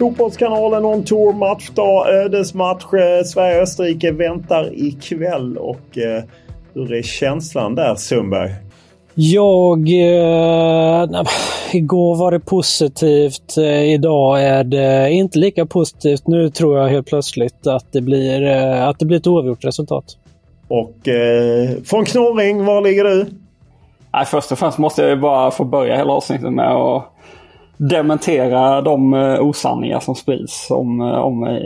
Fotbollskanalen On Tour matchdag, ödesmatch. Eh, Sverige-Österrike väntar ikväll och eh, hur är känslan där Sundberg? Jag... Eh, igår var det positivt. Eh, idag är det inte lika positivt. Nu tror jag helt plötsligt att det blir, eh, att det blir ett oavgjort resultat. Och eh, från Knorring, var ligger du? Nej, först och främst måste jag bara få börja hela avsnittet med att dementera de eh, osanningar som sprids om, eh, om mig.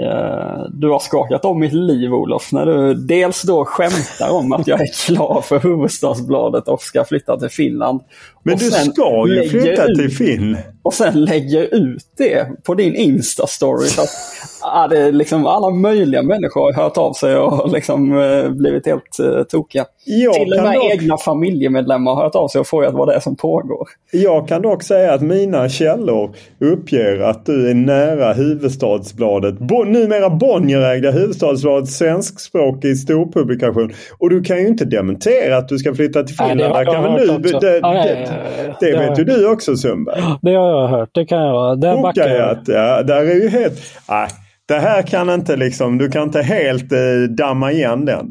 Du har skakat om mitt liv Olof när du dels då skämtar om att jag är klar för Hufvudstadsbladet och ska flytta till Finland. Men du ska ju flytta ut, till Finland. Och sen lägger ut det på din Insta-story. Så att, ja, det liksom alla möjliga människor har hört av sig och liksom, blivit helt uh, tokiga. Jag Till och med dock... egna familjemedlemmar har hört av sig och frågat vad det är som pågår. Jag kan dock säga att mina källor uppger att du är nära Huvudstadsbladet. Bo, numera Bonnierägda Huvudstadsbladet svenskspråkig storpublikation. Och du kan ju inte dementera att du ska flytta till Finland. Nej, det har Där kan jag väl det, Ja, ja, ja. Det Det vet ju du också Sundberg. Det har jag hört. Det kan jag. Där backar jag. Ja, där är ju helt... Nej, det här kan inte liksom... Du kan inte helt eh, damma igen den.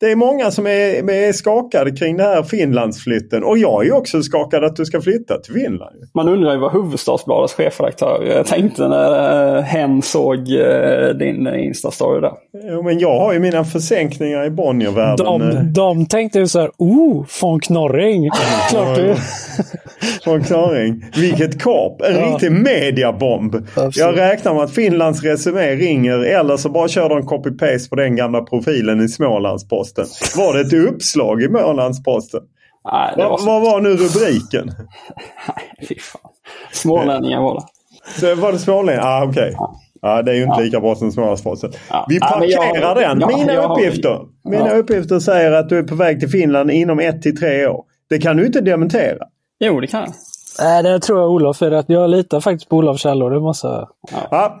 Det är många som är, är skakade kring den här Finlandsflytten. Och jag är också skakad att du ska flytta till Finland. Man undrar ju vad Hufvudstadsbladets chefredaktör tänkte när eh, hen såg eh, din Insta-story där. Jo, men jag har ju mina försänkningar i Bonniervärlden. De, eh, de tänkte ju så här, oh, von Knorring. Klart du. Från Klarring. Vilket kap! En Ja. riktig mediabomb. Absolut. Jag räknar med att Finlands Resumé ringer eller så bara kör de copy-paste på den gamla profilen i Smålandsposten. Var det ett uppslag i Smålandsposten? Nej, det var Vad, så... vad var nu rubriken? Nej, fy fan. Smålänningar var det. Var det Smålänningar? Ah, okej. Ja, det är ju inte Ja. lika bra som Smålandsposten. Ja. Vi Ja, men jag- parkerar den. ja, Mina jag har- uppgifter. Mina Ja. uppgifter säger att du är på väg till Finland inom ett till tre år. Det kan du inte dementera. Jo, det kan jag. Nej, det tror jag Olof är rätt. Jag litar faktiskt på Olofs källor. Det måste jag. Ja,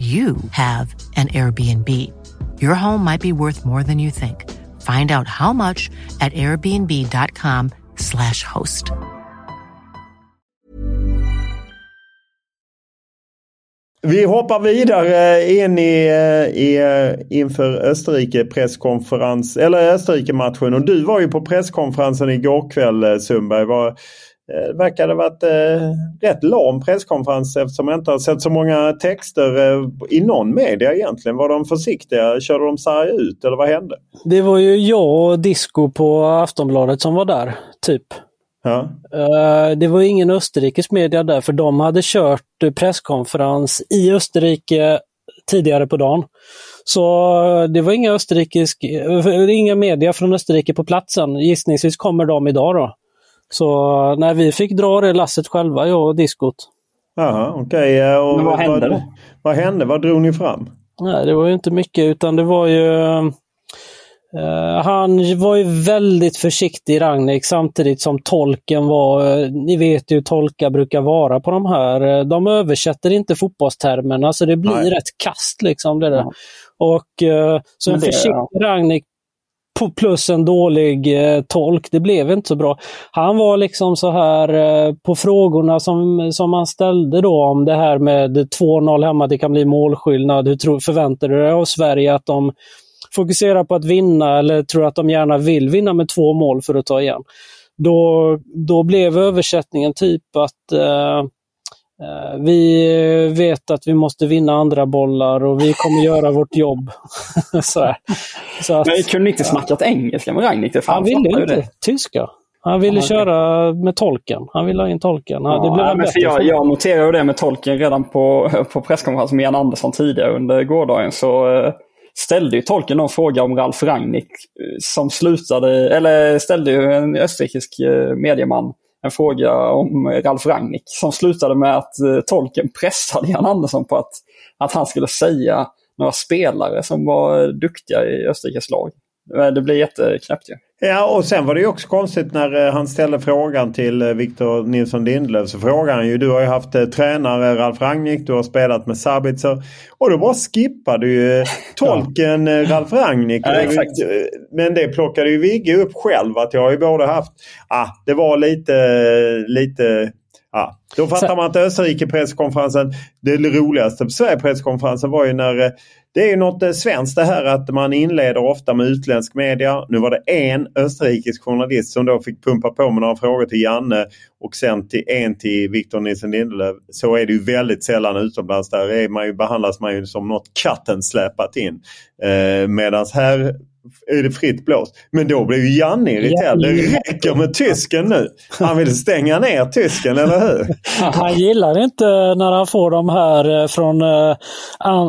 you have an Airbnb. Your home might be worth more than you think. Find out how much at airbnb.com/slash host. Vi hoppar vidare eh, in i, eh, i, eh, inför Österrike presskonferens, eller Österrike-matchen. Och du var ju på presskonferensen igår kväll Sundberg. Var, det verkade varit eh, rätt lam presskonferens eftersom jag inte har sett så många texter eh, i någon media egentligen. Var de försiktiga? Körde de sarg ut eller vad hände? Det var ju jag och Disco på Aftonbladet som var där, typ. Ja. Uh, det var ingen österrikisk media där för de hade kört presskonferens i Österrike tidigare på dagen. Så det var inga, österrikisk, inga media från Österrike på platsen. Gissningsvis kommer de idag då. Så när vi fick dra det lasset själva, jag och diskot. Jaha, okej. Okay. Men vad hände då? Vad hände? Vad drog ni fram? Nej, det var ju inte mycket utan det var ju... Uh, han var ju väldigt försiktig, Ragnik, samtidigt som tolken var... Uh, ni vet ju hur tolkar brukar vara på de här. Uh, de översätter inte fotbollstermerna så det blir Nej. rätt kast liksom. Det där. Ja. Och så en försiktig ja. Ragnik plus en dålig eh, tolk. Det blev inte så bra. Han var liksom så här eh, på frågorna som, som han ställde då om det här med 2-0 hemma, det kan bli målskillnad. Hur tror, förväntar du dig av Sverige att de fokuserar på att vinna eller tror att de gärna vill vinna med två mål för att ta igen? Då, då blev översättningen typ att eh, vi vet att vi måste vinna andra bollar och vi kommer göra vårt jobb. så, så att, Men kunde inte snackat engelska med Ragnik? Han ville inte. Det. Tyska. Han ville ah, köra med tolken. Han ville ha in tolken. Ja, det blev ja, men för jag, jag noterade det med tolken redan på, på presskonferensen med Jan Andersson tidigare under gårdagen. Så uh, ställde ju tolken någon fråga om Ralf Rangnick uh, som slutade, eller ställde ju en österrikisk medieman en fråga om Ralf Rangnick som slutade med att eh, tolken pressade Jan Andersson på att, att han skulle säga några spelare som var duktiga i Österrikes lag. Eh, det blir jätteknäppt ju. Ja och sen var det också konstigt när eh, han ställde frågan till Victor Nilsson Lindelöf. Så frågade han ju, du har ju haft tränare Ralf Rangnick, du har spelat med Sabitzer. Och då bara skippade ju tolken ja. Ralf Rangnick. Ja, Men det plockade ju Vigge upp själv att jag har ju både haft, ah, det var lite, lite Ja, då fattar man att Österrike-presskonferensen, det roligaste på Sverige-presskonferensen var ju när det är ju något eh, svenskt det här att man inleder ofta med utländsk media. Nu var det en österrikisk journalist som då fick pumpa på med några frågor till Janne och sen till en till Victor Nilsson Lindelöf. Så är det ju väldigt sällan utomlands. Där är man ju, behandlas man ju som något katten släpat in. Eh, Medan här är det fritt blåst. Men då blir ju Janne irriterad. Det räcker med tysken nu. Han vill stänga ner tysken, eller hur? Han gillar inte när han får de här eh, från uh,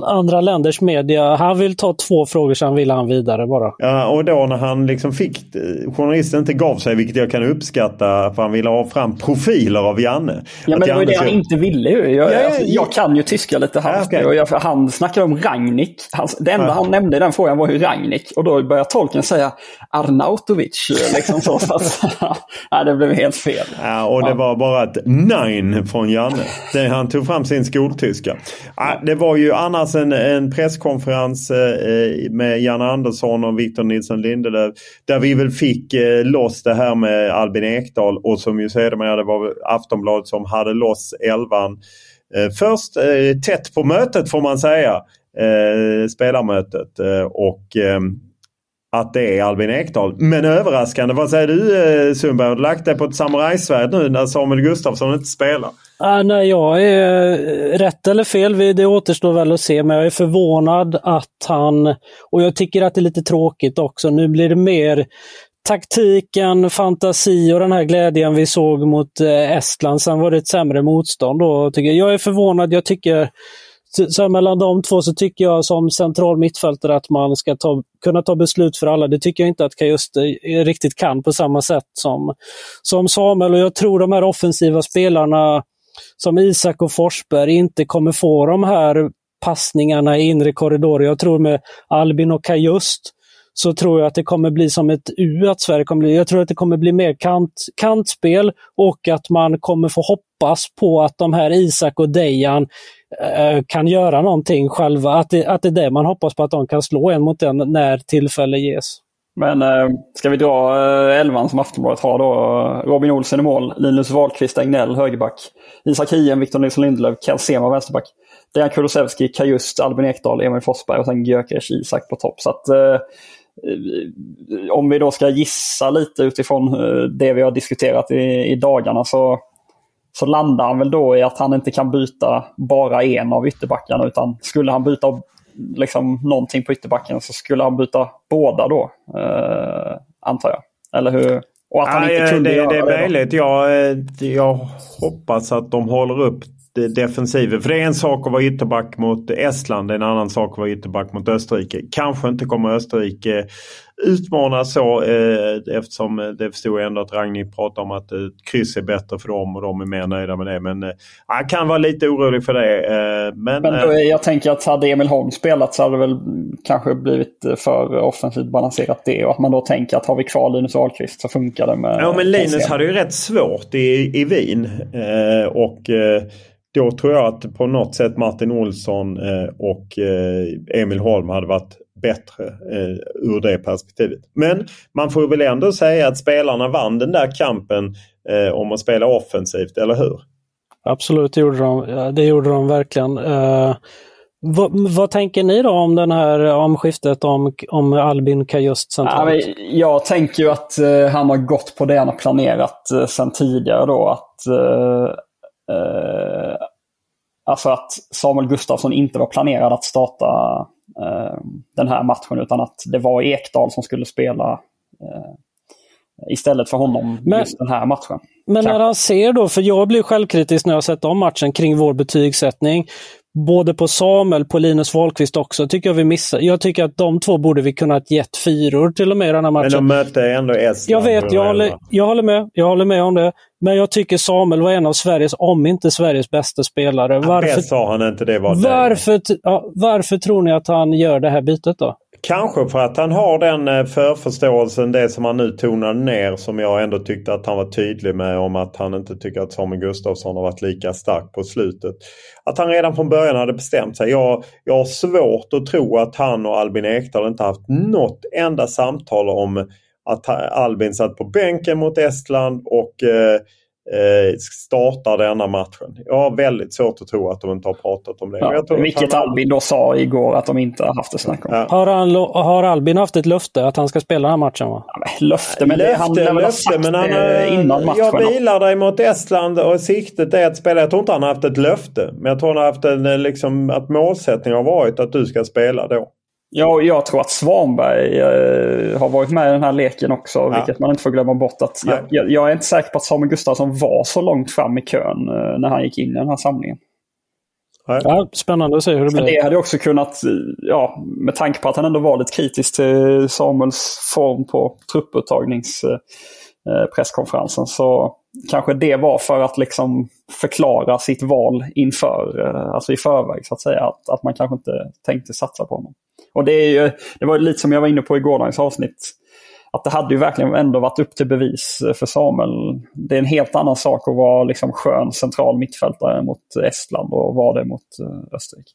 andra länders media. Han vill ta två frågor, sen vill han vidare bara. Ja, och då när han liksom fick... Eh, journalisten inte gav sig, vilket jag kan uppskatta, för han ville ha fram profiler av Janne. Ja, men det var det han inte ville ju. Jag, ja, alltså, jag kan ju tyska lite halvt. Ja, okay. han snackade om Ragnik. Han, det enda ja. han nämnde i den frågan var ju Ragnik. Och då börjar tolken säga Arnautovic. Liksom så, så att, ja, det blev helt fel. Ja, och det var bara ett nine från Janne. Det, han tog fram sin skoltyska. Ja, det var ju annars en, en presskonferens eh, med Janne Andersson och Victor Nilsson Lindelöf. Där vi väl fick eh, loss det här med Albin Ekdal och som ju sedermera det var Aftonbladet som hade loss elvan. Eh, först eh, tätt på mötet får man säga. Eh, spelarmötet eh, och ehm, att det är Albin Ekdal. Men överraskande. Vad säger du eh, Sundberg? Har du lagt dig på ett samurajsvärd nu när Samuel Gustafsson inte spelar? Äh, nej, jag är eh, rätt eller fel, det återstår väl att se. Men jag är förvånad att han, och jag tycker att det är lite tråkigt också, nu blir det mer taktiken, fantasi och den här glädjen vi såg mot eh, Estland. Sen var det ett sämre motstånd då. Tycker jag. jag är förvånad. Jag tycker så mellan de två så tycker jag som central mittfältare att man ska ta, kunna ta beslut för alla. Det tycker jag inte att Kajuste riktigt kan på samma sätt som, som Samuel. Och jag tror de här offensiva spelarna som Isak och Forsberg inte kommer få de här passningarna i inre korridorer. Jag tror med Albin och Kajust så tror jag att det kommer bli som ett U att Sverige kommer bli. Jag tror att det kommer bli mer kant, kantspel och att man kommer få hoppas på att de här Isak och Dejan Eh, kan göra någonting själva. Att det, att det är det man hoppas på, att de kan slå en mot en när tillfälle ges. Men eh, ska vi dra eh, elvan som Aftonbladet har då? Robin Olsen i mål, Linus Wahlqvist, Egnell högerback, Isak Hien, Victor Nilsson Lindelöf, Ken Sema vänsterback, Dejan Kulusevski, Kajust, Albin Ekdal, Emil Forsberg och sen Gyökeres Isak på topp. Så att, eh, eh om vi då ska gissa lite utifrån eh, det vi har diskuterat i, i dagarna så, så landar han väl då i att han inte kan byta bara en av ytterbackarna utan skulle han byta liksom någonting på ytterbacken så skulle han byta båda då, eh, antar jag. Eller hur? Och att han Nej, inte kunde det, göra det är möjligt. Jag, eh, jag hoppas att de håller upp defensiven. För det är en sak att vara ytterback mot Estland. Det är en annan sak att vara ytterback mot Österrike. Kanske inte kommer Österrike utmana så eh, eftersom det förstod jag ändå att Ragnhild pratade om att eh, kryss är bättre för dem och de är mer nöjda med det. Men eh, jag kan vara lite orolig för det. Eh, men, Men eh, då, är- jag tänker att hade Emil Holm spelat så hade det väl kanske blivit för offensivt balanserat det. Och att man då tänker att har vi kvar Linus Wahlqvist så funkar det med... Ja men Linus hade ju rätt svårt i, i Wien. Eh, och eh, då tror jag att på något sätt Martin Olsson eh, och eh, Emil Holm hade varit bättre eh, ur det perspektivet. Men man får väl ändå säga att spelarna vann den där kampen eh, om att spela offensivt, eller hur? Absolut, det gjorde de, Ja, det gjorde de verkligen. Eh, vad, vad tänker ni då om den här om skiftet om, om Albin Kajust Ja, centralt? men jag tänker ju att eh, han har gått på det han har planerat uh, sedan tidigare då. Att, eh, eh, alltså att Samuel Gustafsson inte var planerad att starta eh, den här matchen utan att det var Ekdal som skulle spela eh, istället för honom Men- just den här matchen. Men när Kanske. han ser då, för jag blir självkritisk när jag sett om matchen kring vår betygssättning. Både på Samuel, på Linus Wahlqvist också, tycker jag vi missar. Jag tycker att de två borde vi kunnat gett fyror till och med i den här Men matchen. de mötte ändå Estland. Jag vet, jag håller, jag håller med. Jag håller med om det. Men jag tycker Samuel var en av Sveriges, om inte Sveriges bästa spelare. Varför, sa han inte det var varför, ja, varför tror ni att han gör det här bytet då? Kanske för att han har den eh, förförståelsen, det som han nu tonade ner som jag ändå tyckte att han var tydlig med om att han inte tycker att Samuel Gustafsson har varit lika stark på slutet. Att han redan från början hade bestämt sig. Jag, jag har svårt att tro att han och Albin Ekdal inte haft något enda samtal om att Albin satt på bänken mot Estland och eh, eh, startar denna matchen. Jag har väldigt svårt att tro att de inte har pratat om det. Ja, jag tror att vilket han- Albin då sa igår att de inte har haft ett snack om. Ja. Har, han, har Albin haft ett löfte att han ska spela den här matchen? Va? Ja, men Löfte, men det, han Löfte, ha löfte, sagt men han, eh, innan matchen. Jag bilar dig mot Estland och siktet är att spela. Jag tror inte han har haft ett löfte. Men jag tror han har haft en, liksom, att målsättningen har varit att du ska spela då. Ja, jag tror att Svanberg eh, har varit med i den här leken också, vilket man inte får glömma bort. Att jag, jag, jag är inte säker på att Samuel Gustafsson var så långt fram i kön eh, när han gick in i den här samlingen. Ja, spännande att se hur det Men blir. det hade också kunnat, eh, ja, med tanke på att han ändå var lite kritisk till Samuels form på trupputtagningspresskonferensen så kanske det var för att liksom förklara sitt val inför, eh, alltså i förväg så att säga. Att, att man kanske inte tänkte satsa på honom. Och det, är ju, det var lite som jag var inne på i gårdagens avsnitt. Att det hade ju verkligen ändå varit upp till bevis för Samuel. Det är en helt annan sak att vara liksom skön central mittfältare mot Estland och vara det mot eh, Österrike.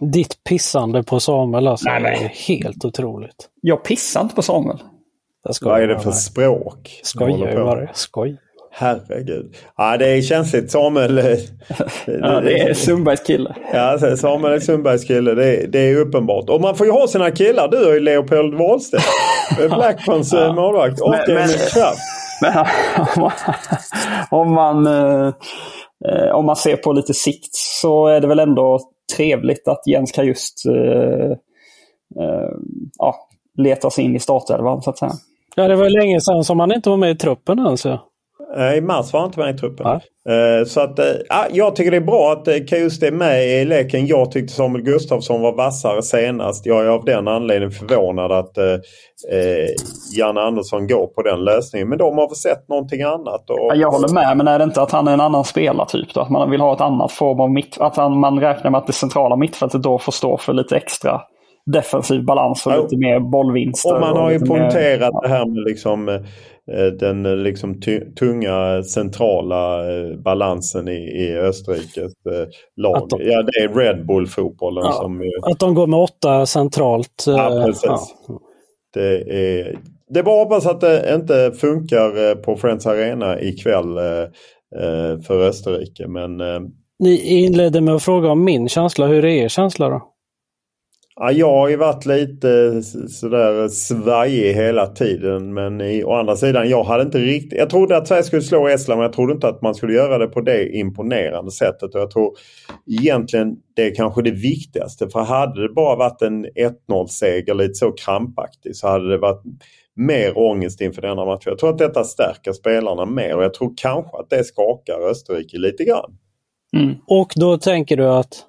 Ditt pissande på Samuel alltså, Nej, nej. är helt otroligt. Jag pissar inte på Samuel. Vad är det för språk? Skojar ju bara. Skoj. Herregud. Ja, det är känsligt. Samuel... eh, Ja, det är Sundbergs kille. Ja, alltså, Samuel är Sundbergs kille. Det är, det är uppenbart. Och man får ju ha sina killar. Du har ju Leopold Wahlstedt. Blackburns ja. målvakt. Och Men- men-. Men om man, eh, eh, om man ser på lite sikt så är det väl ändå trevligt att Jens Kajust eh, eh, ja, letar sig in i startelvan så att säga. Ja, det var länge sedan som han inte var med i truppen alltså. I mars var han inte med i truppen. Ja. Så att, ja, jag tycker det är bra att Kajuste är med i leken. Jag tyckte Samuel Gustafsson var vassare senast. Jag är av den anledningen förvånad att eh, Janne Andersson går på den lösningen. Men de har väl sett någonting annat. Och... Jag håller med, men är det inte att han är en annan spelartyp då? Att man vill ha ett annat form av mitt... Att han, man räknar med att det centrala mittfältet då får stå för lite extra defensiv balans och ja. lite mer bollvinster. Och man har ju poängterat mer... det här med liksom Eh, den eh, liksom tunga centrala eh, balansen i, i Österrikes lag. De, ja, det är Red Bull-fotbollen ja, som... Att de går med åtta centralt. Ja, precis. Ja. Det, är, det är bara att hoppas att det inte funkar på Friends Arena ikväll för Österrike. Men, Ni inledde med att fråga om min känsla. Hur är er känsla då? Ja, jag har ju varit lite sådär svajig hela tiden men i, å andra sidan jag hade inte riktigt... Jag trodde att Sverige skulle slå Estland men jag trodde inte att man skulle göra det på det imponerande sättet. Och jag tror egentligen det är kanske det viktigaste för hade det bara varit en 1-0 seger lite så krampaktig så hade det varit mer ångest inför denna match. Jag tror att detta stärker spelarna mer och jag tror kanske att det skakar Österrike lite grann. Mm. Och då tänker du att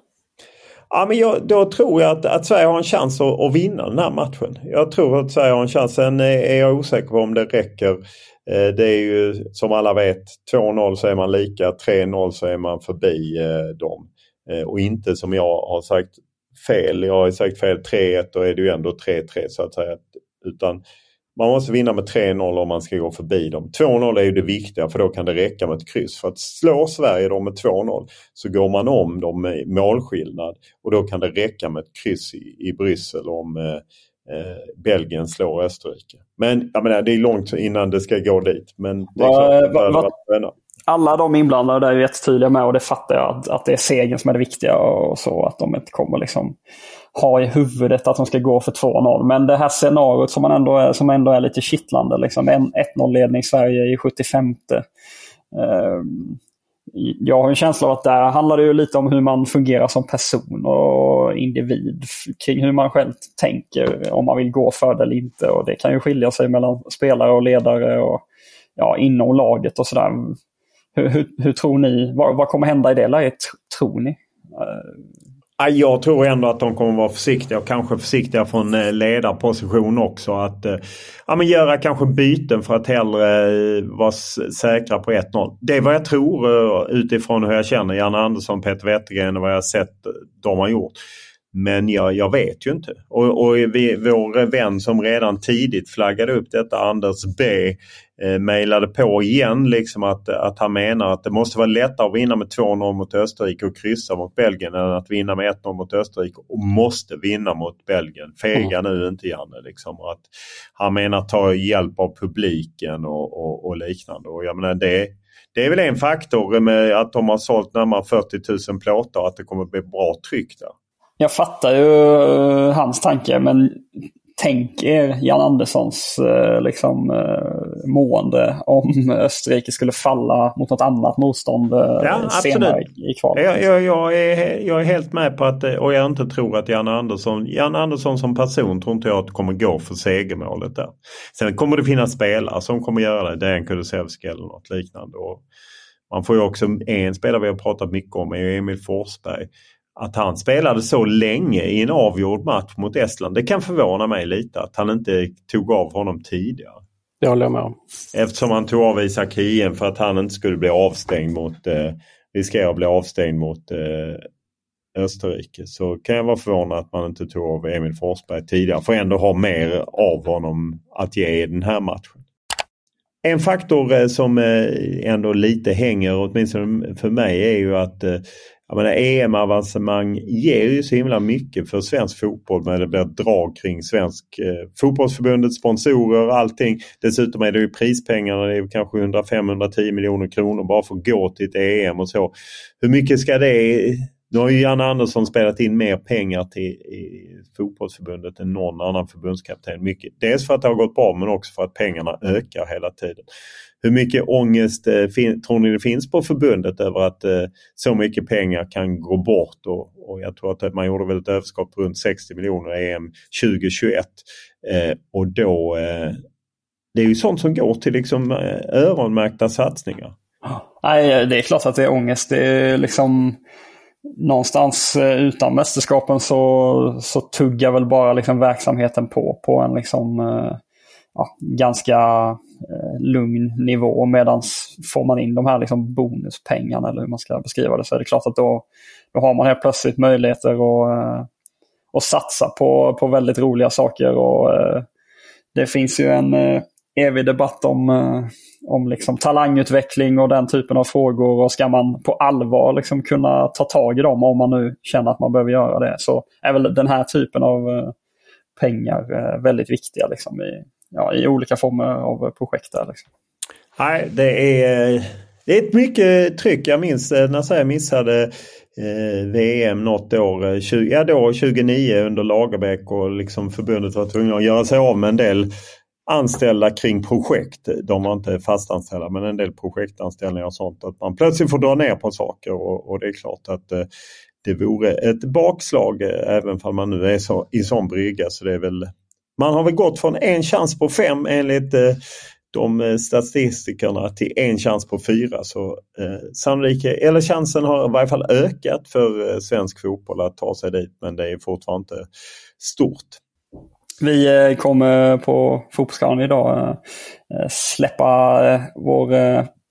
Ja, men jag, då tror jag att, att Sverige har en chans att, att, vinna den här matchen. Jag tror att Sverige har en chans. Sen eh, är jag osäker på om det räcker. Eh, det är ju som alla vet 2-0 så är man lika, 3-0 så är man förbi eh, dem. Och inte som jag har sagt fel. Jag har sagt fel 3-1 då är det ju ändå 3-3 så att säga. Utan man måste vinna med 3-0 om man ska gå förbi dem. 2-0 är ju det viktiga för då kan det räcka med ett kryss. För att slå Sverige då med 2-0 så går man om dem med målskillnad och då kan det räcka med ett kryss i, i Bryssel om eh, eh, Belgien slår Österrike. Men jag menar, det är långt innan det ska gå dit. Men det är klart va, va, alla de inblandade är jättetydliga med och det fattar jag att, att det är segern som är det viktiga och så att de inte kommer liksom ha i huvudet att de ska gå för 2-0. Men det här scenariot som, man ändå är, som ändå är lite kittlande. Liksom 1-0-ledning Sverige i 75. Ehm, jag har en känsla av att där handlar det ju lite om hur man fungerar som person och individ. Kring hur man själv tänker, om man vill gå för det eller inte. Och Det kan ju skilja sig mellan spelare och ledare och ja, inom laget och sådär. Hur, hur, hur, tror ni? Vad, vad kommer hända i det läget, tror ni? Ehm, jag tror ändå att de kommer vara försiktiga och kanske försiktiga från eh, ledarposition också. Att eh, ja, men göra kanske byten för att hellre eh, vara säkra på 1-0. Det är vad jag tror utifrån hur jag känner Janne Andersson, Peter Wettergren och vad jag sett de har gjort. Men jag, jag vet ju inte. Och, och vi, vår vän som redan tidigt flaggade upp detta, Anders B, eh, mejlade på igen liksom att, att han menar att det måste vara lättare att vinna med 2-0 mot Österrike och kryssa mot Belgien än att vinna med 1-0 mot Österrike och måste vinna mot Belgien. Fega mm. nu inte Janne. Liksom. Att han menar ta hjälp av publiken och, och, och liknande. Och jag menar, det, det är väl en faktor med att de har sålt närmare 40 000 plåtar att det kommer bli bra tryck där. Jag fattar ju uh, hans tanke men tänk er Jan Anderssons uh, liksom, uh, mående om Österrike skulle falla mot något annat motstånd ja, senare i kvalet. Jag, jag, jag, är, jag är helt med på att, och jag inte tror att Jan Andersson, Jan Andersson som person tror inte jag att kommer gå för segermålet där. Sen kommer det finnas spelare som kommer göra det, Dejan Kulusevski eller något liknande. Och man får ju också, en spelare vi har pratat mycket om är Emil Forsberg att han spelade så länge i en avgjord match mot Estland. Det kan förvåna mig lite att han inte tog av honom tidigare. Det håller jag med om. Eftersom han tog av Isak Hien för att han inte skulle bli avstängd mot, eh, riskera att bli avstängd mot eh, Österrike så kan jag vara förvånad att man inte tog av Emil Forsberg tidigare. För ändå ha mer av honom att ge i den här matchen. En faktor eh, som eh, ändå lite hänger, åtminstone för mig, är ju att eh, jag menar, EM-avancemang ger ju så himla mycket för svensk fotboll när det blir drag kring svensk eh, fotbollsförbundet, sponsorer, allting. Dessutom är det ju prispengarna, det är kanske 105-110 miljoner kronor bara för att gå till ett EM och så. Hur mycket ska det... Nu har ju Janne Andersson spelat in mer pengar till i fotbollsförbundet än någon annan förbundskapten. Mycket. Dels för att det har gått bra men också för att pengarna ökar hela tiden. Hur mycket ångest eh, tror ni det finns på förbundet över att eh, så mycket pengar kan gå bort? Och, och jag tror att man gjorde väl ett överskott på runt 60 miljoner i EM 2021. Eh, och då eh, det är ju sånt som går till liksom eh, öronmärkta satsningar. Nej, det är klart att det är ångest. Det är liksom någonstans eh, utan mästerskapen så, så tuggar väl bara liksom verksamheten på på en liksom ja, ganska Eh, lugn nivå. Medan får man in de här liksom bonuspengarna eller hur man ska beskriva det så är det klart att då, då har man helt plötsligt möjligheter att, eh, att satsa på, på väldigt roliga saker. Och, eh, det finns ju en eh, evig debatt om, eh, om liksom talangutveckling och den typen av frågor. Och ska man på allvar liksom kunna ta tag i dem om man nu känner att man behöver göra det så är väl den här typen av eh, pengar eh, väldigt viktiga liksom, i, ja, i olika former av projekt. Där, liksom. Nej, det är, det är ett mycket tryck. Jag minns eh, när jag missade eh, VM något år, eh, 20, ja då 2009 under Lagerbäck och liksom förbundet var tvungna att göra sig av med en del anställda kring projekt. De var inte fastanställda men en del projektanställningar och sånt. Att man plötsligt får dra ner på saker och, och det är klart att eh, det vore ett bakslag eh, även om man nu är så, i sån brygga. Så det är väl man har väl gått från en chans på fem enligt eh, de eh, statistikerna till en chans på fyra. Så eh, sannolikt, eh, eller chansen har i varje fall ökat för eh, svensk fotboll att ta sig dit men det är fortfarande inte stort. Vi eh, kommer på Fotbollskanalen idag eh, släppa vår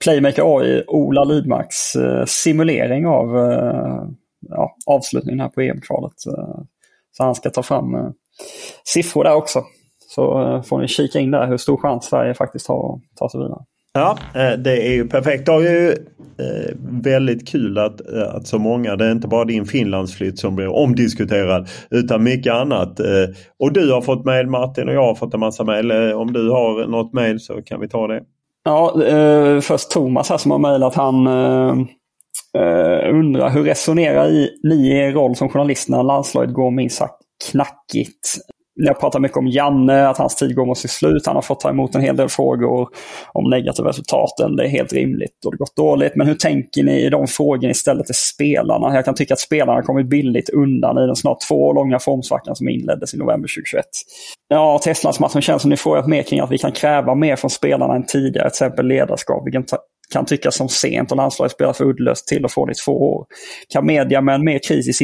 Playmaker AI, Ola Lidmarks simulering av ja, avslutningen här på EM-kvalet. Så han ska ta fram siffror där också. Så eh, får ni kika in där hur stor chans Sverige faktiskt har att ta sig vidare. Ja, eh, det är ju perfekt. Det är ju eh, väldigt kul att, att så många, det är inte bara din Finlandsflytt som blir omdiskuterad utan mycket annat. Och du har fått mejl Martin och jag har fått en massa mejl. Om du har något mejl så kan vi ta det. Ja, först Thomas här som har mejlat. Han undrar hur resonerar ni i er roll som journalist när landslaget går minst sagt knackigt. Jag pratar mycket om Janne, att hans tid går mot sitt slut. Han har fått ta emot en hel del frågor om negativa resultaten. Det är helt rimligt och det har gått dåligt. Men hur tänker ni i de frågorna istället till spelarna? Jag kan tycka att spelarna har kommit billigt undan i den snart två år långa formsvackan som inleddes i november 2021. Ja, Teslas-matchen känns som ni frågat mer kring att vi kan kräva mer från spelarna än tidigare. Till exempel ledarskap. Vi kan kan tyckas som sent och landslaget spelar för uddlöst till och från i två år. Kan media med en mer kritisk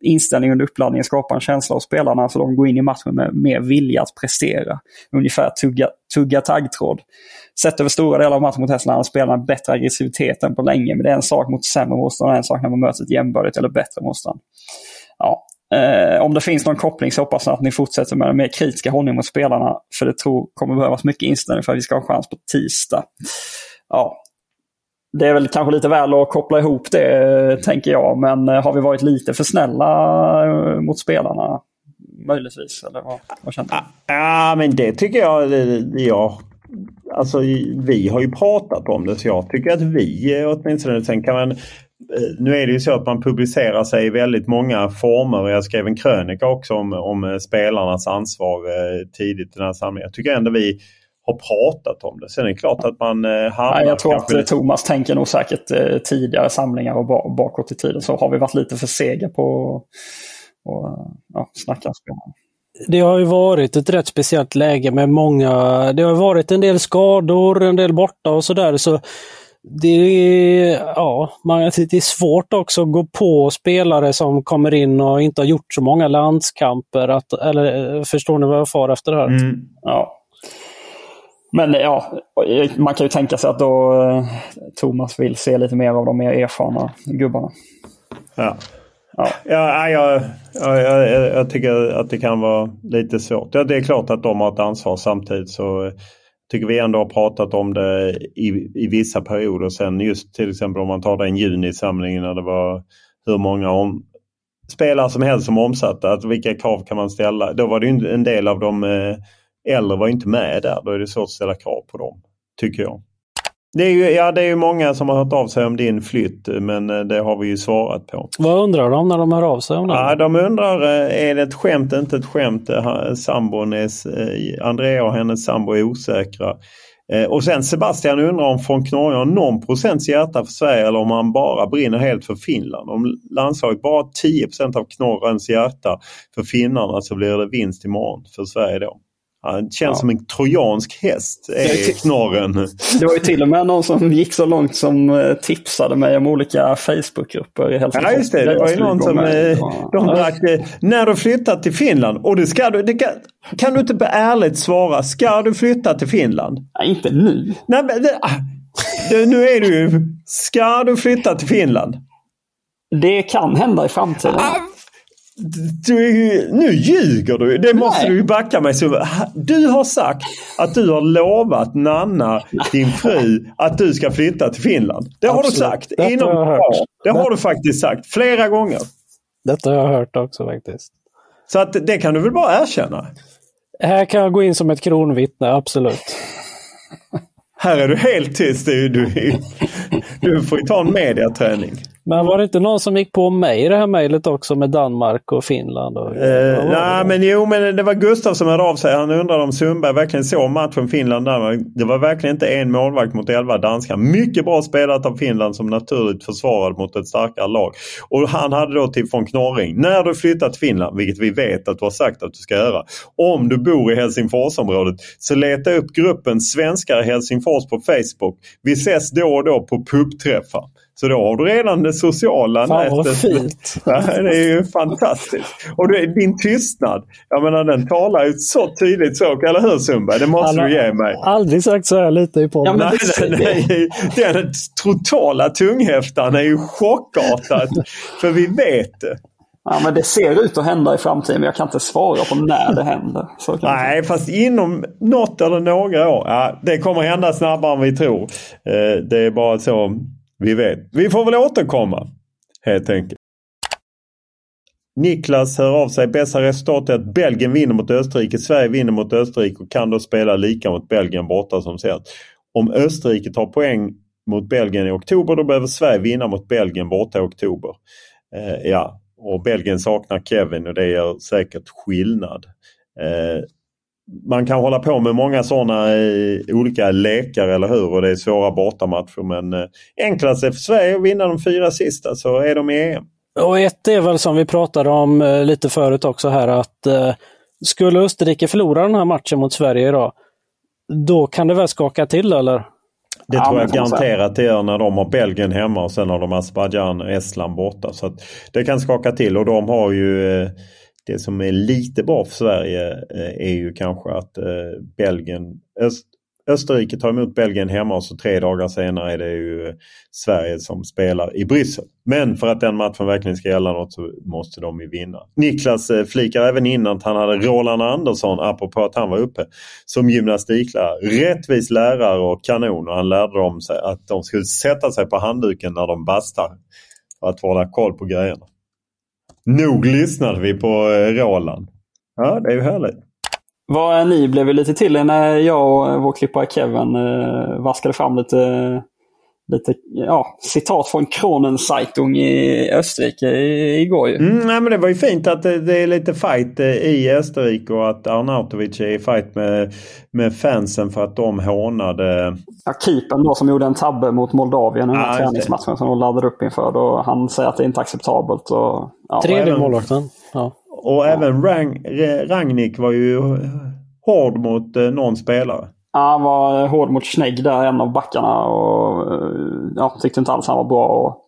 inställning under uppladdningen skapa en känsla hos spelarna så de går in i matchen med mer vilja att prestera? Ungefär tugga, tugga taggtråd. Sett över stora delar av matchen mot Hässleholm har spelarna bättre aggressivitet än på länge. Men det är en sak mot sämre motstånd och en sak när man möter ett jämbördigt eller bättre motstånd. Ja, Eh, om det finns någon koppling så hoppas jag att ni fortsätter med den mer kritiska hållning mot spelarna. För det tror kommer behövas mycket inställning för att vi ska ha chans på tisdag. Ja, det är väl kanske lite väl att koppla ihop det, eh, tänker jag. Men eh, har vi varit lite för snälla eh, mot spelarna? Möjligtvis, eller vad, vad känner du? Ja, men det tycker jag. Ja, alltså, vi har ju pratat om det så jag tycker att vi åtminstone, sen kan man nu är det ju så att man publicerar sig i väldigt många former. Jag skrev en krönika också om, om spelarnas ansvar tidigt i den här samlingen. Jag tycker ändå vi har pratat om det. Sen är det klart att man eh, hamnar... jag tror att Thomas tänker nog säkert eh, tidigare samlingar och bakåt i tiden så har vi varit lite för sega på att ja, snacka spelarna. Det har ju varit ett rätt speciellt läge med många, det har varit en del skador, en del borta och sådär. Så det är, ja, man, det är svårt också att gå på spelare som kommer in och inte har gjort så många landskamper. Att, eller förstår ni vad jag far efter här? Mm. Ja. Men ja, man kan ju tänka sig att då eh, Thomas vill se lite mer av de mer erfarna gubbarna. Ja. Ja, ja jag, jag, jag, jag tycker att det kan vara lite svårt. Ja, det är klart att de har ett ansvar samtidigt så tycker vi ändå har pratat om det i, i vissa perioder. Sen just till exempel om man tar den junisamlingen när det var hur många om, spelare som helst som omsatte. Att vilka krav kan man ställa? Då var det en del av de eh, äldre var inte med där. Då är det svårt att ställa krav på dem. Tycker jag. Det är ju, ja, det är ju många som har hört av sig om din flytt men eh, det har vi ju svarat på. Vad undrar de när de hör av sig om det? Ja, de undrar, eh, är det ett skämt, inte ett skämt? Eh, sambon är, Andrea och hennes sambo är osäkra. Och sen Sebastian undrar om von Knorre har någon procents hjärta för Sverige eller om han bara brinner helt för Finland. Om landslaget bara har 10 av Knorrens hjärta för finnarna så blir det vinst imorgon för Sverige då. Han känns som en trojansk häst, är knorren. Det var ju till och med någon som gick så långt som eh, tipsade mig om olika Facebookgrupper i Helsingfors. Ja just det, det var ju någon som eh, de drack, eh, när du flyttar till Finland. Och det ska du, det kan, kan du inte ärligt svara, ska du flytta till Finland? Nej, inte nu. Nej, men, det, ah, det, nu är du ju, ska du flytta till Finland? Det kan hända i framtiden. Ah, du, nu ljuger du. Det måste Nej. du backa mig. Så, du har sagt att du har lovat Nanna, din fru, att du ska flytta till Finland. Det har Absolut. du sagt. Detta Inom har. Det har du faktiskt sagt flera gånger. Detta har jag hört också faktiskt. Så att det kan du väl bara erkänna. Här kan jag gå in som ett kronvittne, absolut. Här är du helt tyst. Du, du, du får ju ta en mediaträning. Men var det inte någon som gick på mig i det här mejlet också med Danmark och Finland? Och, Eh, nej, det? men jo, men det var Gustav som hörde av sig. Han undrade om Sundberg verkligen såg matchen Finland-Danmark. Det var verkligen inte en målvakt mot elva danskar. Mycket bra spelat av Finland som naturligt försvarade mot ett starkare lag. Och han hade då till von Knorring. När du flyttar till Finland, vilket vi vet att du har sagt att du ska göra. Om du bor i Helsingforsområdet så leta upp gruppen Svenskar i Helsingfors på Facebook. Vi ses då och då på pubträffar. Så då har du redan det sociala Fan, vad nätet. fint. Ja, det är ju fantastiskt. Och du, din tystnad, jag menar den talar ju så tydligt språk, eller hur Sundberg? Det måste har du ge mig. Aldrig sagt så här lite i podden. Ja, Nej, det- nej, nej, den totala tunghäftan är ju chockartad. för vi vet det. Ja, men det ser ut att hända i framtiden, men jag kan inte svara på när det händer. Så. Nej, fast inom något eller några år. Ja, det kommer hända snabbare än vi tror. Eh, det är bara så vi vet. Vi får väl återkomma helt enkelt. Niklas hör av sig. Bästa resultatet är att Belgien vinner mot Österrike. Sverige vinner mot Österrike och kan då spela lika mot Belgien borta som sett. Om Österrike tar poäng mot Belgien i oktober då behöver Sverige vinna mot Belgien borta i oktober. Eh, ja, och Belgien saknar Kevin och det gör säkert skillnad. Eh, man kan hålla på med många sådana olika lekar, eller hur? Och det är svåra bortamatcher. Men eh, enklast är för Sverige att vinna de fyra sista så är de i EM. Och ett är väl som vi pratade om eh, lite förut också här att eh, skulle Österrike förlora den här matchen mot Sverige idag, då kan det väl skaka till eller? Det Ja, tror jag garanterat det gör när de har Belgien hemma och sen har de Azerbajdzjan och Estland borta. Så att det kan skaka till och de har ju eh, det som är lite bra för Sverige eh, är ju kanske att eh, Belgien, Öst, Österrike tar emot Belgien hemma och så tre dagar senare är det ju eh, Sverige som spelar i Bryssel. Men för att den matchen verkligen ska gälla något så måste de ju vinna. Niklas flikar även in att han hade Roland Andersson, apropå att han var uppe, som gymnastiklärare. Rättvis lärare och kanon och han lärde dem att de skulle sätta sig på handduken när de bastar. För att hålla koll på grejerna. Nog lyssnade vi på eh, Roland. Ja, det är ju härligt. Vad ni blev ju lite till när jag och vår klippare Kevin eh, vaskade fram lite, lite ja, citat från Kronenzeitung i Österrike i- igår. Ju. Mm, nej, men det var ju fint att det, det är lite fight eh, i Österrike och att Arnautovic är i fight med, med fansen för att de hånade Ja, keepern då som gjorde en tabbe mot Moldavien i den här det. träningsmatchen som de laddade upp inför. Då han säger att det inte är acceptabelt. Och, Tredje även- målvakten. Ja. Och även Rang, Rangnick var ju hård mot eh, någon spelare. Ja, han var hård mot Schnegg där, en av backarna. Och, eh, ja, tyckte inte alls han var bra. Och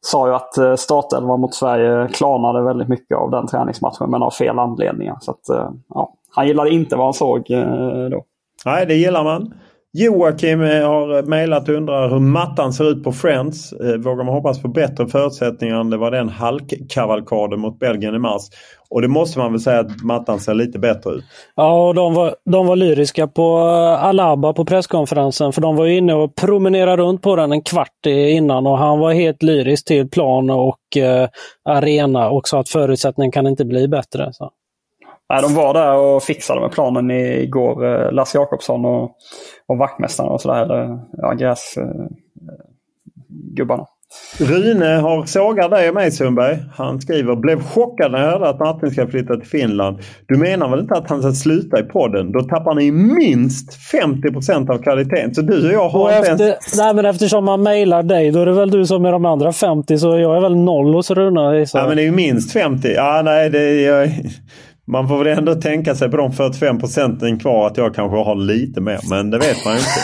sa ju att eh, startelvan mot Sverige klarnade väldigt mycket av den träningsmatchen, men av fel anledningar. Så att, ja, han gillade inte vad han såg då. Nej, det gillar man. Joakim eh, har eh, mejlat och undrar hur mattan ser ut på Friends. Eh, vågar man hoppas på bättre förutsättningar än det var den halkkavalkaden mot Belgien i mars? Och det måste man väl säga att mattan ser lite bättre ut. Ja, och de var, de var lyriska på Alaba på presskonferensen för de var inne och promenerade runt på den en kvart innan och han var helt lyrisk till plan och eh, arena och sa att förutsättningen kan inte bli bättre. Så. Nej, de var där och fixade med planen igår. eh, Lasse Jakobsson och, och vaktmästaren och sådär. eller, Ja, gräs, eh. Rune har sågar dig och mig Sundberg. Han skriver blev chockad när jag hörde att Martin ska flytta till Finland. Du menar väl inte att han ska sluta i podden? Då tappar ni minst 50% av kvaliteten. Så du och jag har Och inte ens... efter, nej, men eftersom man mejlar dig, då är det väl du som är de andra 50 så jag är väl noll hos Runa. gissar Ja men det är ju minst 50. Ja nej det är... man får väl ändå tänka sig på de 45 procenten kvar att jag kanske har lite mer. Men det vet man ju inte.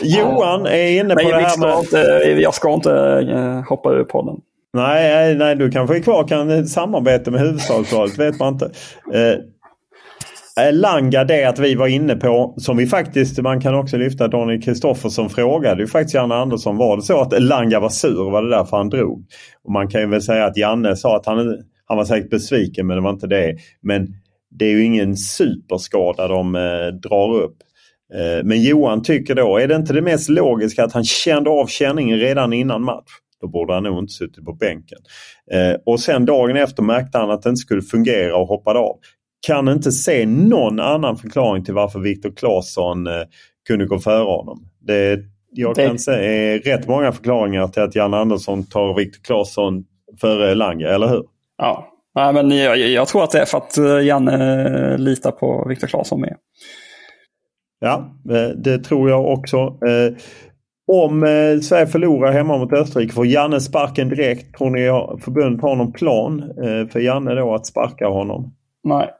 Johan är inne på Nej, det här med... Inte, jag ska inte uh, hoppa ur podden. Nej, nej, du kanske är kvar kan samarbeta med huvudstadsvalet, vet man inte. Eh, Langa det att vi var inne på, som vi faktiskt, man kan också lyfta Daniel Kristoffersson frågade ju faktiskt Janne Andersson, var det så att Langa var sur? Var det därför han drog? Och man kan ju väl säga att Janne sa att han, han var säkert besviken men det var inte det. Men det är ju ingen superskada de eh, drar upp. Eh, men Johan tycker då, är det inte det mest logiska att han kände av känningen redan innan match? Då borde han nog inte suttit på bänken. Eh, och sen dagen efter märkte han att det inte skulle fungera och hoppade av. Kan inte se någon annan förklaring till varför Viktor Claesson eh, kunde gå före honom. Det, jag det... kan se rätt många förklaringar till att Jan Andersson tar Viktor Claesson före Lange, eller hur? Ja, Nej, men jag, jag, tror att det är för att eh, Janne litar på Viktor Claesson med. Ja, eh, det tror jag också. Eh, om eh, Sverige förlorar hemma mot Österrike får Janne sparken direkt. Tror ni förbundet har någon plan för Janne då att sparka honom? Nej.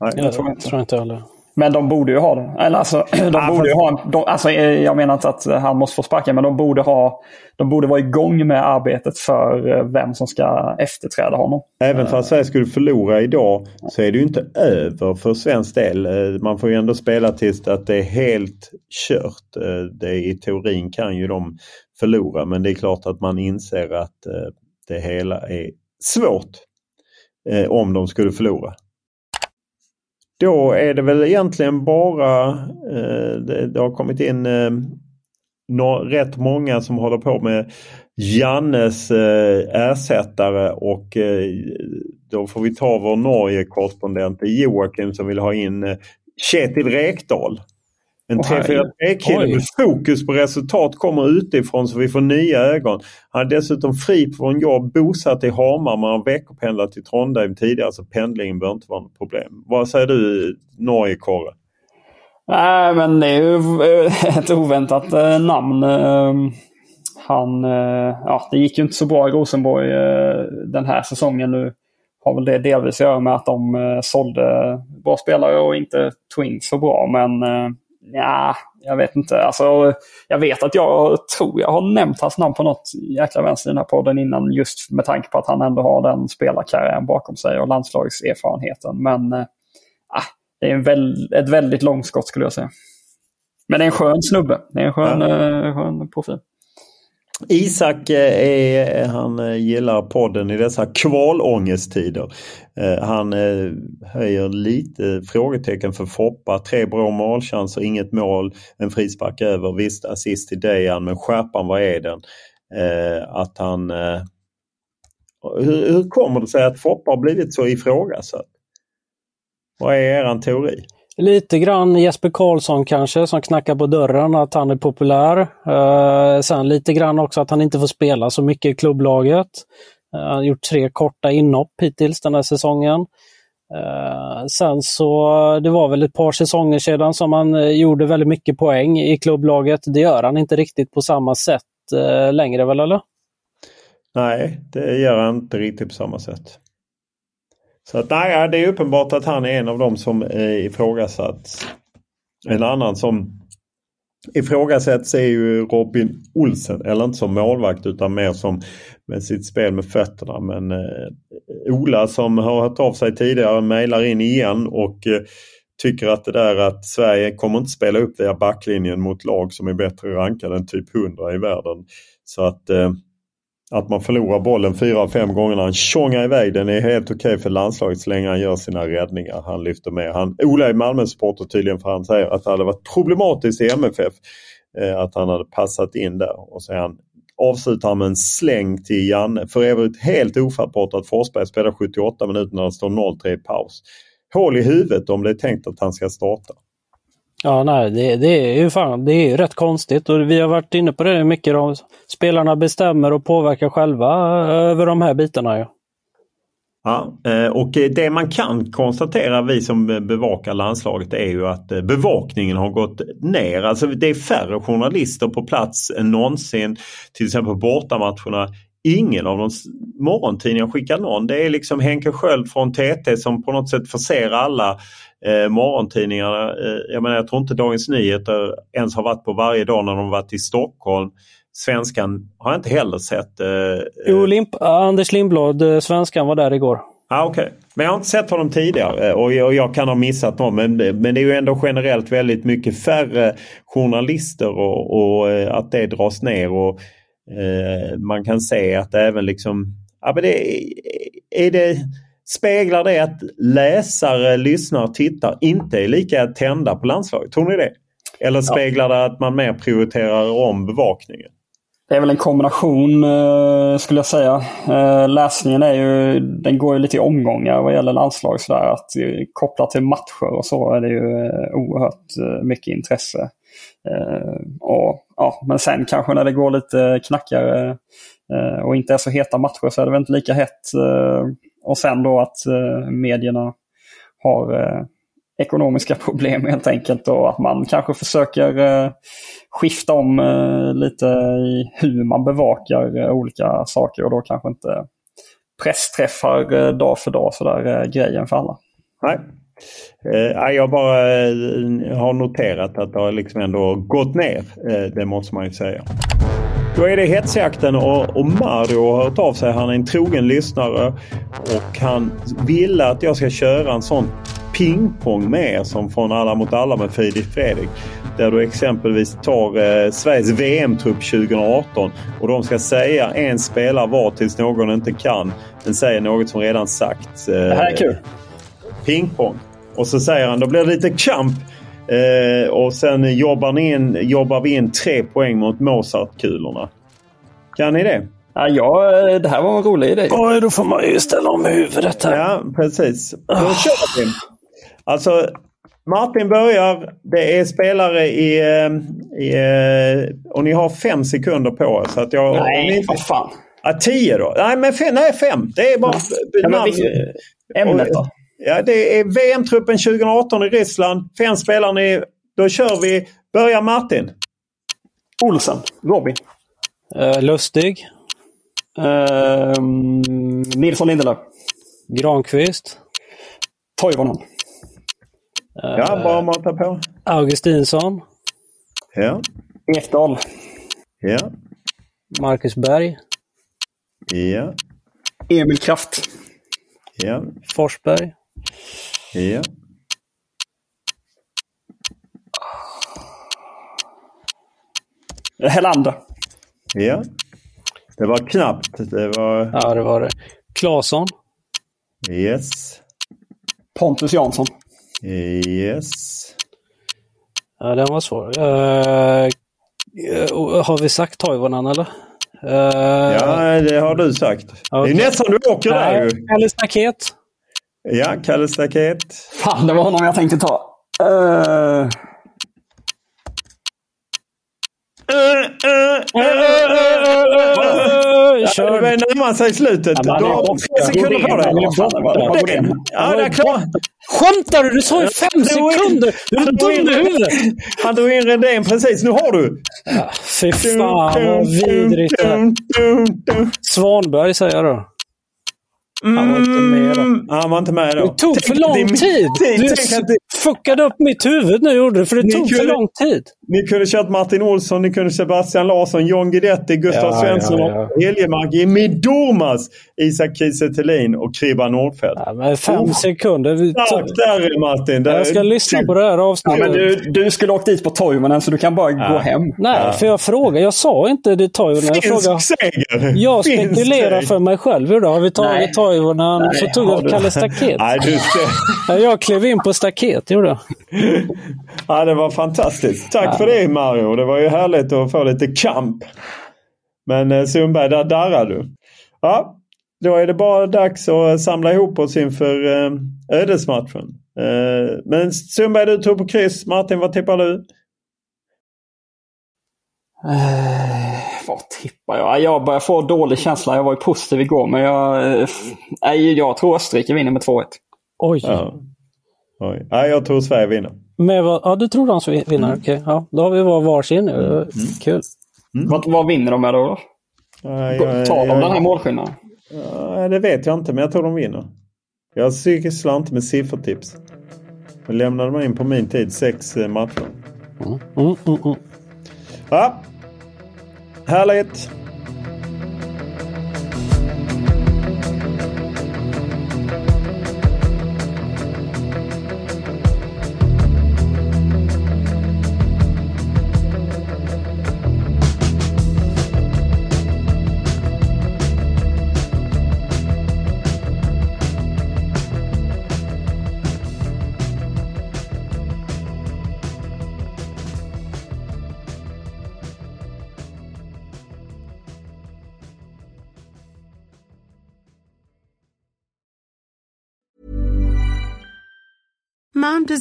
Nej jag tror inte, tror inte heller. Men de borde ju ha det. Eller alltså, de ja, borde ju ha de, alltså, jag menar inte att han måste få sparken, men de borde, ha, de borde vara igång med arbetet för vem som ska efterträda honom. Även för att Sverige skulle förlora idag så är det ju inte över för svensk del. Man får ju ändå spela tills att det är helt kört. Det, I teorin kan ju de förlora men det är klart att man inser att det hela är svårt om de skulle förlora. Då är det väl egentligen bara, eh, det, det, har kommit in eh, no, rätt många som håller på med Jannes eh, ersättare och eh, då får vi ta vår Norge-korrespondent Joakim som vill ha in eh, Kjetil Rekdal. En 3-4-3-kille med fokus på resultat kommer utifrån så vi får nya ögon. Han är dessutom fri från jobb, bosatt i Hamar men har veckopendlat till Trondheim tidigare så pendlingen bör inte vara något problem. Vad säger du Norge-Korre? Nej men det är ju eh, ett oväntat eh, namn. Ehm, han, eh, ja det gick ju inte så bra i Rosenborg den här säsongen nu. Har väl det delvis att göra med att de sålde bra spelare och inte tog in så bra men Ja, jag vet inte. Alltså, jag vet att jag tror jag har nämnt hans namn på något jäkla vänster i den här podden innan just med tanke på att han ändå har den spelarkarriären bakom sig och landslagserfarenheten. Men äh, det är en väl, ett väldigt långskott skulle jag säga. Men det är en skön snubbe. Det är en skön, ja. äh, skön profil. Isak eh, är, eh, han eh, gillar podden i dessa kvalångesttider. Han höjer lite frågetecken för Foppa. Tre bra målchanser, inget mål, en frispark över. Visst assist till Dejan men skärpan, vad är den? Att han... Hur, hur kommer det sig att Foppa har blivit så ifrågasatt? Vad är er teori? Lite grann Jesper Karlsson kanske som knackar på dörren att han är populär. Eh, sen lite grann också att han inte får spela så mycket i klubblaget. Eh, han har gjort tre korta inhopp hittills den här säsongen. Eh, sen så, det var väl ett par säsonger sedan som han eh, gjorde väldigt mycket poäng i klubblaget. Det gör han inte riktigt på samma sätt eh, längre väl eller? Nej, det gör han inte riktigt på samma sätt. Så att, nej, det är uppenbart att han är en av dem som eh, ifrågasätts. En annan som ifrågasätts är ju Robin Olsen. Eller inte som målvakt utan mer som med sitt spel med fötterna. Men eh, Ola som har hört av sig tidigare mejlar in igen och eh, tycker att det där att Sverige kommer inte spela upp via backlinjen mot lag som är bättre rankade än typ 100 i världen. Så att eh, att man förlorar bollen fyra av fem gånger när han tjongar iväg den är helt okej okay för landslaget så länge han gör sina räddningar. Han lyfter med. Han, Ola är Malmö-supporter tydligen för han säger att det hade varit problematiskt i MFF eh, att han hade passat in där. Och så han, avslutar han med en släng till Janne. För övrigt helt ofattbart att Forsberg spelar 78 minuter när han står 0-3 i paus. Hål i huvudet om det är tänkt att han ska starta. Ja, nej, det, det, är ju fan, det är rätt konstigt och vi har varit inne på det mycket. Då. Spelarna bestämmer och påverkar själva eh, över de här bitarna. Ja. Ja, eh, och det man kan konstatera vi som bevakar landslaget är ju att eh, bevakningen har gått ner. Alltså det är färre journalister på plats än någonsin. Till exempel bortamatcherna ingen av de morgontidningar morgontidningarna skickar någon. Det är liksom Henke Sköld från TT som på något sätt förser alla eh, morgontidningarna. Eh, jag menar jag tror inte Dagens Nyheter ens har varit på varje dag när de har varit i Stockholm. Svenskan har jag inte heller sett. Eh, Jo, Limp, Anders Lindblad, eh, svenskan, var där igår. Ah, okay. Men jag har inte sett honom tidigare och jag, och jag kan ha missat någon. Men, men det är ju ändå generellt väldigt mycket färre journalister och, och eh, att det dras ner. och eh, Man kan se att även liksom... Ja, men det, är det, speglar det att läsare, lyssnare, tittar inte är lika tända på landslaget? Tror ni det? Eller speglar det att man mer prioriterar om bevakningen? Det är väl en kombination eh, skulle jag säga. Eh, läsningen är ju, den går ju lite i omgångar vad gäller landslag. Sådär, att, eh, kopplat till matcher och så är det ju oerhört mycket intresse. Och, ja, men sen kanske när det går lite knackigare och inte är så heta matcher så är det väl inte lika hett. Och sen då att eh, medierna har eh, ekonomiska problem helt enkelt och att man kanske försöker eh, skifta om eh, lite i hur man bevakar eh, olika saker och då kanske inte pressträffar eh, dag för dag sådär grejen för alla. Nej. Eh, jag bara eh, har noterat att det har liksom ändå gått ner. Eh, det måste man ju säga. Då är det hetsjakten och, och Mario har hört av sig. Han är en trogen lyssnare och han ville att jag ska köra en sån pingpong med er som från Alla mot alla med Filip Fredrik. Där du exempelvis tar eh, Sveriges VM-trupp 2018 och de ska säga en spelare var tills någon inte kan. Den säger något som redan sagts. Eh, Det här är kul. pingpong. Och så säger han, då blir det lite kamp. Eh, och sen jobbar, ni in, jobbar vi in tre poäng mot Mozart-kulorna. Kan ni det? Ja, ja, eh, det här var en rolig idé. Oj, då får man ju ställa om huvudet här. Ja, precis. Då kör vi. Alltså, Martin börjar. Det är spelare i... eh, i eh, och ni har fem sekunder på er. Så att jag, Nej, vad fan. ja, tio då. Nej, men fem. Nej, fem. Det är bara... Ja, namn- Ämnet då? Ja, det är VM-truppen 2018 i Ryssland. Fem spelare. Ni, då kör vi. Börja Martin. Olsen. Robin. Eh, Lustig. Ehm, Nilsson Lindelöf. Granqvist. Toivonen. Ja, bara mata på. Augustinsson. Ja, Ekdal. ja, Marcus Berg. ja, Emil Kraft. ja, Forsberg. Ja. Helander. ja. Det var knappt. Det var... Ja, det var det. Claesson. Yes. Pontus Jansson. Yes. Ja, den var svår. Eh, har vi sagt Toivonen eller? Eh, Ja, det har du sagt. Det Okej. är nästan du åker där ju. Eller staket. Ja, Kalle Staket. Fan, det var honom jag tänkte ta. Uh, Kör. Det börjar närma sig slutet. Du har tre sekunder på dig. Ja, det är klart. Skämtar du? Du sa ju fem sekunder! Du är dum i huvudet! Han drog in Redén precis. Nu har du. Fy fan vad vidrigt. Svanberg säger jag då. Han var inte med då. Mm, Han var inte med då. Det tog för lång tid! Tänk, Du tänk fuckade upp mitt huvud nu gjorde du, för det tog för lång tid. Ni kunde kört Martin Olsson, ni kunde Sebastian Larsson, John Guidetti, Gustav Ja, Svensson, ja, Helgemark, Jimmy Durmaz, Isak Kiese och Kribba Nordfeldt. Ja, men fem Oh. sekunder. Vi Tack där Martin! Där- Jag ska lyssna på det här ja, avsnittet. men du, du skulle åkt dit på Toivonen så du kan bara gå hem. Nej, för jag frågade. Jag sa inte det Toivonen. Jag frågade. Finsk seger! Jag spekulerar för mig själv. Hur då? Har vi tagit. Toivonen så tog jag. Kalle Staket. Nej, du ska... Ja, Jag klev in på staket, gjorde jag. ja, det var fantastiskt. Tack för det Mario. Det var ju härligt att få lite kamp. Men eh, Sundberg, där darrar du. Ja, då är det bara dags att samla ihop oss inför eh, ödesmatchen. Eh, men Sundberg, du tog på kryss. Martin, vad tippar du? Eh, vad tippar jag? Jag börjar få dålig känsla. Jag var ju positiv igår, men jag, eh, jag tror Österrike vinner med 2-1. Oj. Ja. Oj. Ja, jag tror Sverige vinner. Men vad, ja, du tror de vinner? Okej, ja. Då har vi var varsin nu. Kul. Vad, vad vinner de med då? Ja, Tar de den här målskillnaden? Ja, det vet jag inte, men jag tror de vinner. Jag sysslar inte med siffertips. Jag lämnade man in på min tid sex eh, matcher. Mm, mm, mm. Ja, härligt.